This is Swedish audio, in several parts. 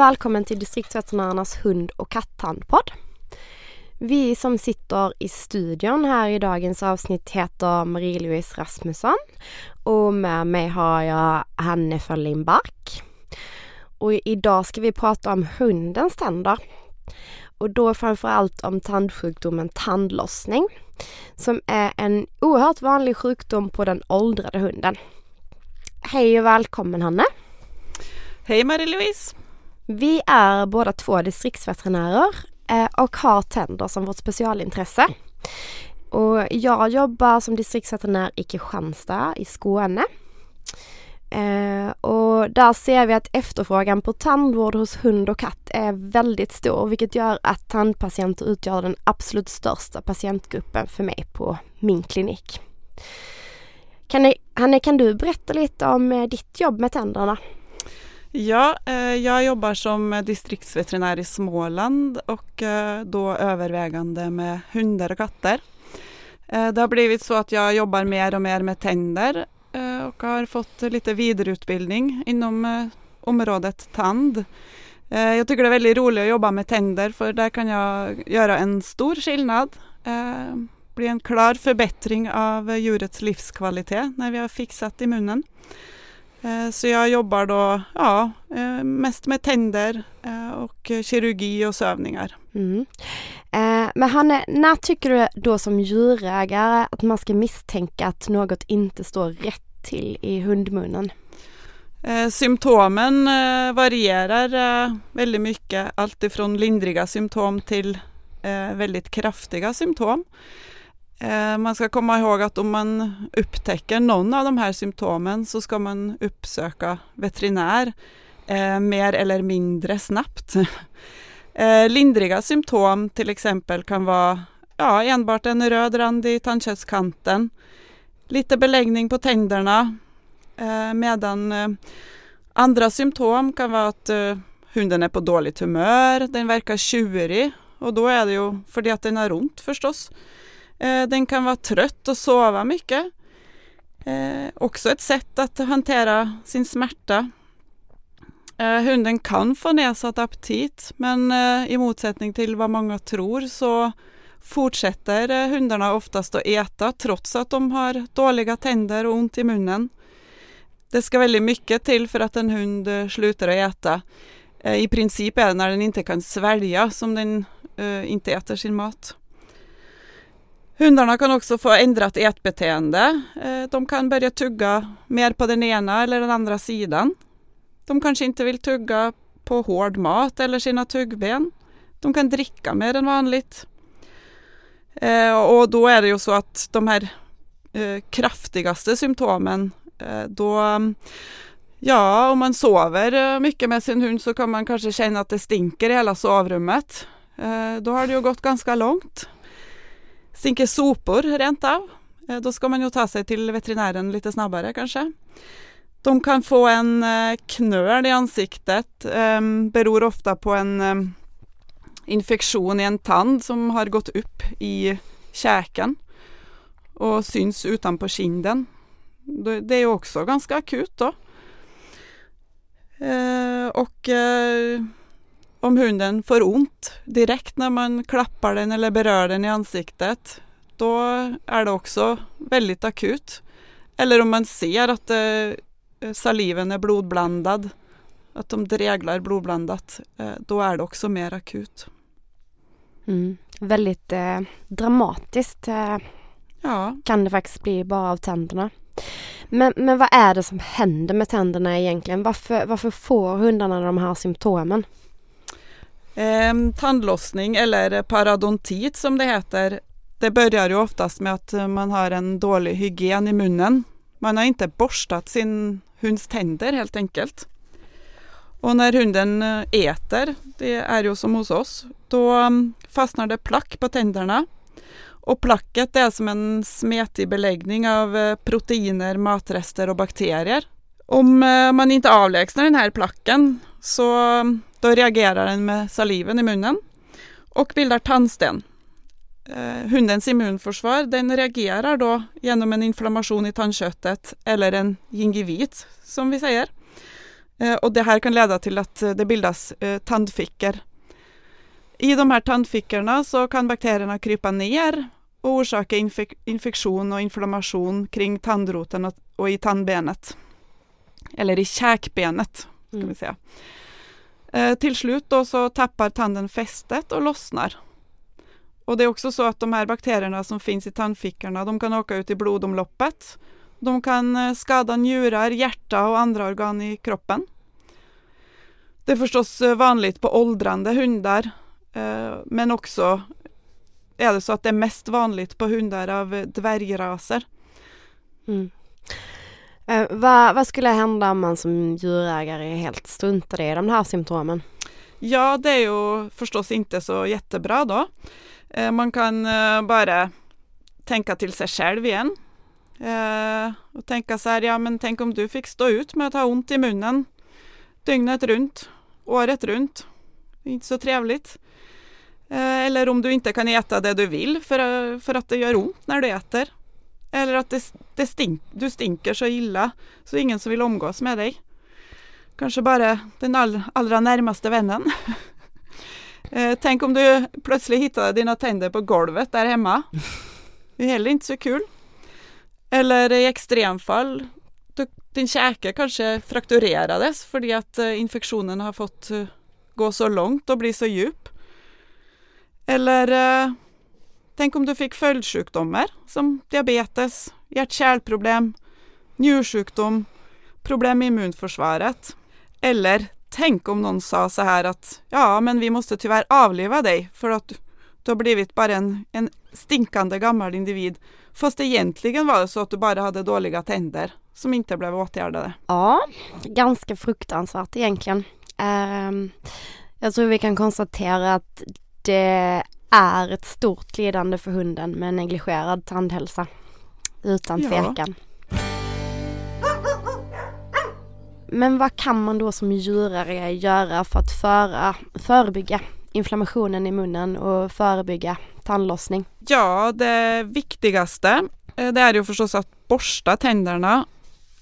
och välkommen till Distriktsveterinärernas hund och kattandpodd. Vi som sitter i studion här i dagens avsnitt heter Marie-Louise Rasmusson och med mig har jag Hanne Fölling Bark. Och idag ska vi prata om hundens tänder och då framförallt om tandsjukdomen tandlossning som är en oerhört vanlig sjukdom på den åldrade hunden. Hej och välkommen Hanne! Hej Marie-Louise! Vi är båda två distriktsveterinärer och eh, har tänder som vårt specialintresse. Och jag jobbar som distriktsveterinär i Kristianstad i Skåne. Eh, och där ser vi att efterfrågan på tandvård hos hund och katt är väldigt stor vilket gör att tandpatienter utgör den absolut största patientgruppen för mig på min klinik. Kan ni, Hanne, kan du berätta lite om eh, ditt jobb med tänderna? Ja, eh, jag jobbar som distriktsveterinär i Småland och eh, då övervägande med hundar och katter. Eh, det har blivit så att jag jobbar mer och mer med tänder eh, och har fått lite vidareutbildning inom eh, området tand. Eh, jag tycker det är väldigt roligt att jobba med tänder för där kan jag göra en stor skillnad. Bli en klar förbättring av djurets livskvalitet när vi har fixat i munnen. Eh, så jag jobbar då ja, eh, mest med tänder eh, och kirurgi och sövningar. Mm. Men Hanne, när tycker du då som djurägare att man ska misstänka att något inte står rätt till i hundmunnen? Symptomen varierar väldigt mycket, alltifrån lindriga symptom till väldigt kraftiga symptom. Eh, man ska komma ihåg att om man upptäcker någon av de här symptomen så ska man uppsöka veterinär eh, mer eller mindre snabbt. Eh, lindriga symptom till exempel kan vara ja, enbart en röd rand i tandköttskanten, lite beläggning på tänderna, medan andra symptom kan vara att hunden är på dåligt humör, den verkar tjurig och då är det ju för att den har ont förstås. Eh, den kan vara trött och sova mycket. Eh, också ett sätt att hantera sin smärta. Eh, hunden kan få nedsatt aptit men eh, i motsättning till vad många tror så fortsätter eh, hundarna oftast att äta trots att de har dåliga tänder och ont i munnen. Det ska väldigt mycket till för att en hund eh, slutar att äta. I princip är det när den inte kan svälja som den inte äter sin mat. Hundarna kan också få ändrat ätbeteende. Eh, de kan börja tugga mer på den ena eller den andra sidan. De kanske inte vill tugga på hård mat eller sina tuggben. De kan dricka mer än vanligt. Eh, och då är det ju så att de här eh, kraftigaste symptomen då Ja, om man sover mycket med sin hund så kan man kanske känna att det stinker i hela sovrummet. Då har det ju gått ganska långt stinker sopor rent av. Eh, då ska man ju ta sig till veterinären lite snabbare kanske. De kan få en eh, knöl i ansiktet, ehm, beror ofta på en ehm, infektion i en tand som har gått upp i käken och syns utanpå kinden. Det är också ganska akut då. Eh, och om hunden får ont direkt när man klappar den eller berör den i ansiktet, då är det också väldigt akut. Eller om man ser att eh, saliven är blodblandad, att de dreglar blodblandat, eh, då är det också mer akut. Mm. Väldigt eh, dramatiskt eh, ja. kan det faktiskt bli bara av tänderna. Men, men vad är det som händer med tänderna egentligen? Varför, varför får hundarna de här symptomen? Eh, tandlossning eller parodontit som det heter, det börjar ju oftast med att eh, man har en dålig hygien i munnen. Man har inte borstat sin hunds tänder helt enkelt. Och när hunden eh, äter, det är ju som hos oss, då mm, fastnar det plack på tänderna. Och placket är som en smetig beläggning av eh, proteiner, matrester och bakterier. Om man inte avlägsnar den här placken så mm, då reagerar den med saliven i munnen och bildar tandsten. Eh, hundens immunförsvar den reagerar då genom en inflammation i tandköttet eller en gingivit som vi säger. Eh, och det här kan leda till att det bildas tandfickor. I de här tandfickorna så kan bakterierna krypa ner och orsaka infek infektion och inflammation kring tandroten och i tandbenet. Eller i käkbenet, ska mm. vi säga. Eh, till slut då så tappar tanden fästet och lossnar. Och det är också så att de här bakterierna som finns i tandfickorna, de kan åka ut i blodomloppet. De kan eh, skada njurar, hjärta och andra organ i kroppen. Det är förstås eh, vanligt på åldrande hundar, eh, men också är det så att det är mest vanligt på hundar av eh, dvärgraser. Mm. Eh, vad, vad, skulle hända om man som djurägare helt struntade i de här symptomen? Ja, det är ju förstås inte så jättebra då. Eh, man kan eh, bara tänka till sig själv igen. Eh, och tänka så här, ja men tänk om du fick stå ut med att ha ont i munnen dygnet runt, året runt. Inte så trevligt. Eh, eller om du inte kan äta det du vill för, för att det gör ont när du äter. Eller att det, det stink, du stinker så illa så ingen som vill omgås med dig. Kanske bara den all, allra närmaste vännen. eh, tänk om du plötsligt hittade dina tänder på golvet där hemma. Det är heller inte så kul. Eller i extremfall, du, din käke kanske frakturerades för att eh, infektionen har fått eh, gå så långt och bli så djup. Eller eh, Tänk om du fick följdsjukdomar som diabetes, hjärt-kärlproblem, njursjukdom, problem med immunförsvaret. Eller tänk om någon sa så här att ja, men vi måste tyvärr avliva dig för att du har blivit bara en, en stinkande gammal individ. Fast egentligen var det så att du bara hade dåliga tänder som inte blev åtgärdade. Ja, ganska fruktansvärt egentligen. Um, jag tror vi kan konstatera att det är ett stort lidande för hunden med negligerad tandhälsa. Utan tvekan. Ja. Men vad kan man då som djurare göra för att föra, förebygga inflammationen i munnen och förebygga tandlossning? Ja, det viktigaste eh, det är ju förstås att borsta tänderna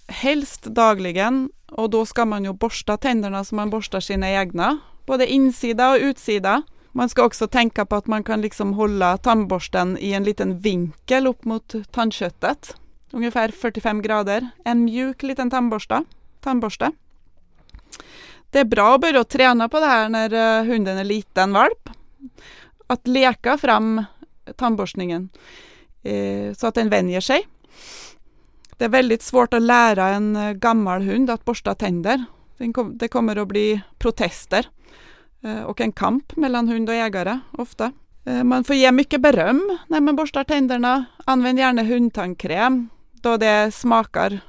helst dagligen och då ska man ju borsta tänderna som man borstar sina egna, både insida och utsida. Man ska också tänka på att man kan liksom hålla tandborsten i en liten vinkel upp mot tandköttet. Ungefär 45 grader. En mjuk liten tandborste. tandborste. Det är bra att börja träna på det här när eh, hunden är liten valp. Att leka fram tandborstningen eh, så att den vänjer sig. Det är väldigt svårt att lära en eh, gammal hund att borsta tänder. Det kommer att bli protester. Eh, och en kamp mellan hund och ägare ofta. Eh, man får ge mycket beröm när man borstar tänderna. Använd gärna hundtandkräm då det smakar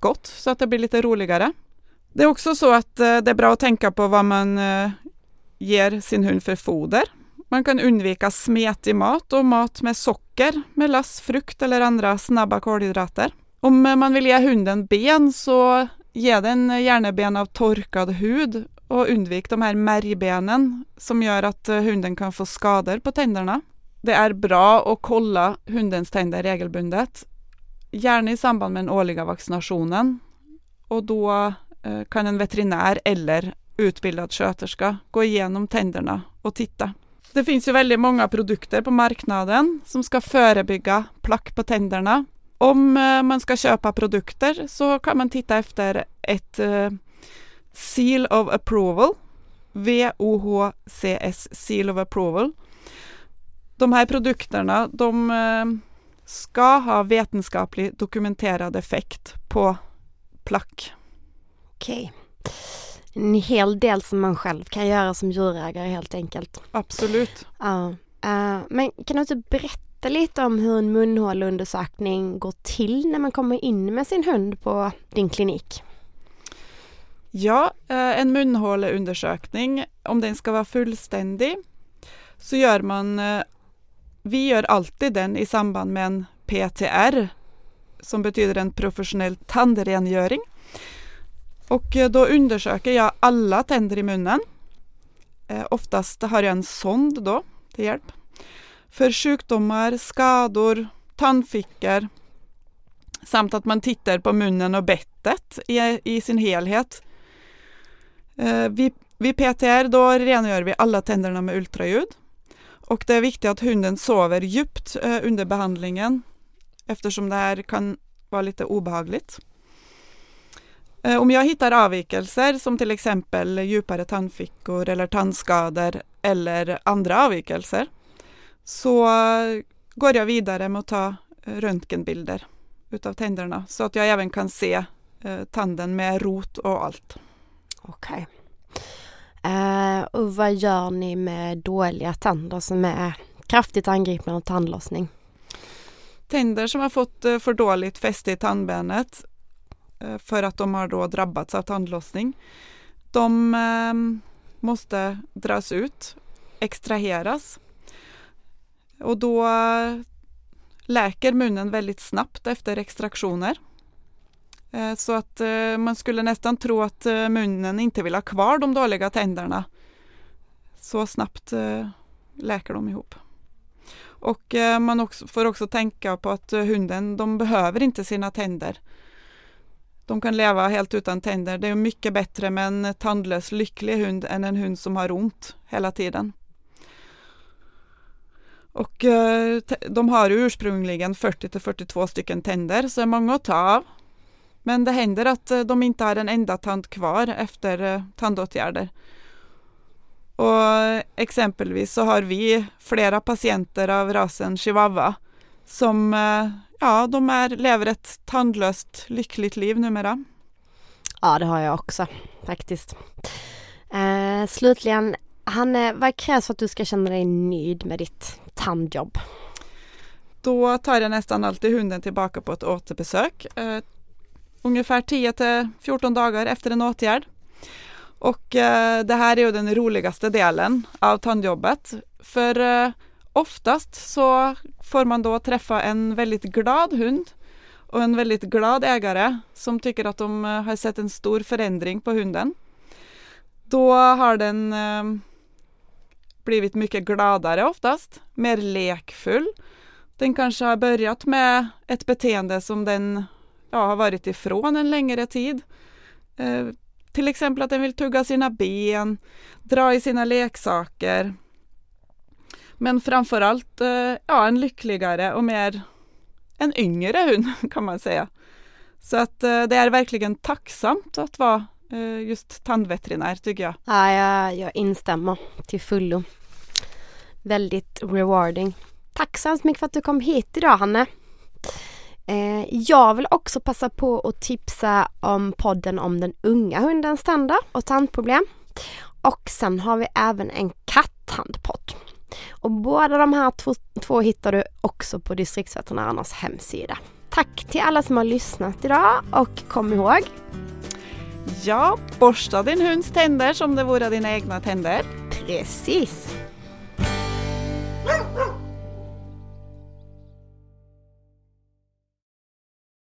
gott så att det blir lite roligare. Det är också så att eh, det är bra att tänka på vad man ger sin hund för foder. Man kan undvika smetig mat och mat med socker, melass, frukt eller andra snabba kolhydrater. Om man vill ge hunden ben så ge den gärna ben av torkad hud och undvik de här märgbenen som gör att eh, hunden kan få skador på tänderna. Det är bra att kolla hundens tänder regelbundet, gärna i samband med den årliga vaccinationen. Och då eh, kan en veterinär eller utbildad sköterska gå igenom tänderna och titta. Det finns ju väldigt många produkter på marknaden som ska förebygga plack på tänderna. Om eh, man ska köpa produkter så kan man titta efter ett Seal of Approval. VOHCS Seal of Approval. De här produkterna de eh, ska ha vetenskaplig dokumenterad effekt på plack. Okej. En hel del som man själv kan göra som djurägare helt enkelt. Absolut. Ja. Uh, men kan du inte berätta lite om hur en munhåleundersökning går till när man kommer in med sin hund på din klinik? Ja, eh, en munhåleundersökning, om den ska vara fullständig, så gör man, eh, vi gör alltid den i samband med en PTR, som betyder en professionell tandrengöring. Och eh, då undersöker jag alla tänder i munnen. Oftast har jag en sond då till hjälp. För sjukdomar, skador, tandfickor samt att man tittar på munnen och bettet i, i sin helhet Eh, vid, vid PTR då rengör vi alla tänderna med ultraljud. Och det är viktigt att hunden sover djupt eh, under behandlingen eftersom det här kan vara lite obehagligt. Eh, om jag hittar avvikelser som till exempel djupare tandfickor eller tandskador eller andra avvikelser så går jag vidare med att ta eh, röntgenbilder utav tänderna så att jag även kan se eh, tanden med rot och allt. Okej. Okay. Eh, och vad gör ni med dåliga tänder som är kraftigt angripna av tandlossning? Tänder som har fått eh, för dåligt fäste i tandbenet eh, för att de har då drabbats av tandlossning. De ehm, måste dras ut, extraheras och då eh, läker munnen väldigt snabbt efter extraktioner. Eh, så att eh, man skulle nästan tro att eh, munnen inte vill ha kvar de dåliga tänderna. Så snabbt läker de ihop. Och man också, får också tänka på att hunden, de behöver inte sina tänder. De kan leva helt utan tänder. Det är mycket bättre med en tandlös lycklig hund än en hund som har ont hela tiden. Och de har ursprungligen 40 till 42 stycken tänder, så det är många att ta av. Men det händer att eh, de inte har en enda tand kvar efter eh, tandåtgärder. Och exempelvis så har vi flera patienter av rasen chihuahua som ja, de är, lever ett tandlöst lyckligt liv numera. Ja, det har jag också faktiskt. Eh, slutligen, Hanne, vad krävs för att du ska känna dig nöjd med ditt tandjobb? Då tar jag nästan alltid hunden tillbaka på ett återbesök. Eh, ungefär 10 till 14 dagar efter en åtgärd. Och eh, det här är ju den roligaste delen av tandjobbet. För eh, oftast så får man då träffa en väldigt glad hund och en väldigt glad ägare som tycker att de eh, har sett en stor förändring på hunden. Då har den eh, blivit mycket gladare oftast, mer lekfull. Den kanske har börjat med ett beteende som den ja, har varit ifrån en längre tid. Eh, till exempel att den vill tugga sina ben, dra i sina leksaker. Men framförallt eh, ja, en lyckligare och mer en yngre hund kan man säga. Så att eh, det är verkligen tacksamt att vara eh, just tandveterinär tycker jag. Ja, jag, jag instämmer till fullo väldigt rewarding. Tack så hemskt mycket för att du kom hit idag Hanne. Eh, jag vill också passa på att tipsa om podden om den unga hundens tänder och tandproblem. Och sen har vi även en katthandpodd. Och båda de här två, två hittar du också på distriktsveterinärernas hemsida. Tack till alla som har lyssnat idag och kom ihåg Ja, borsta din hunds tänder som det vore dina egna tänder. Precis.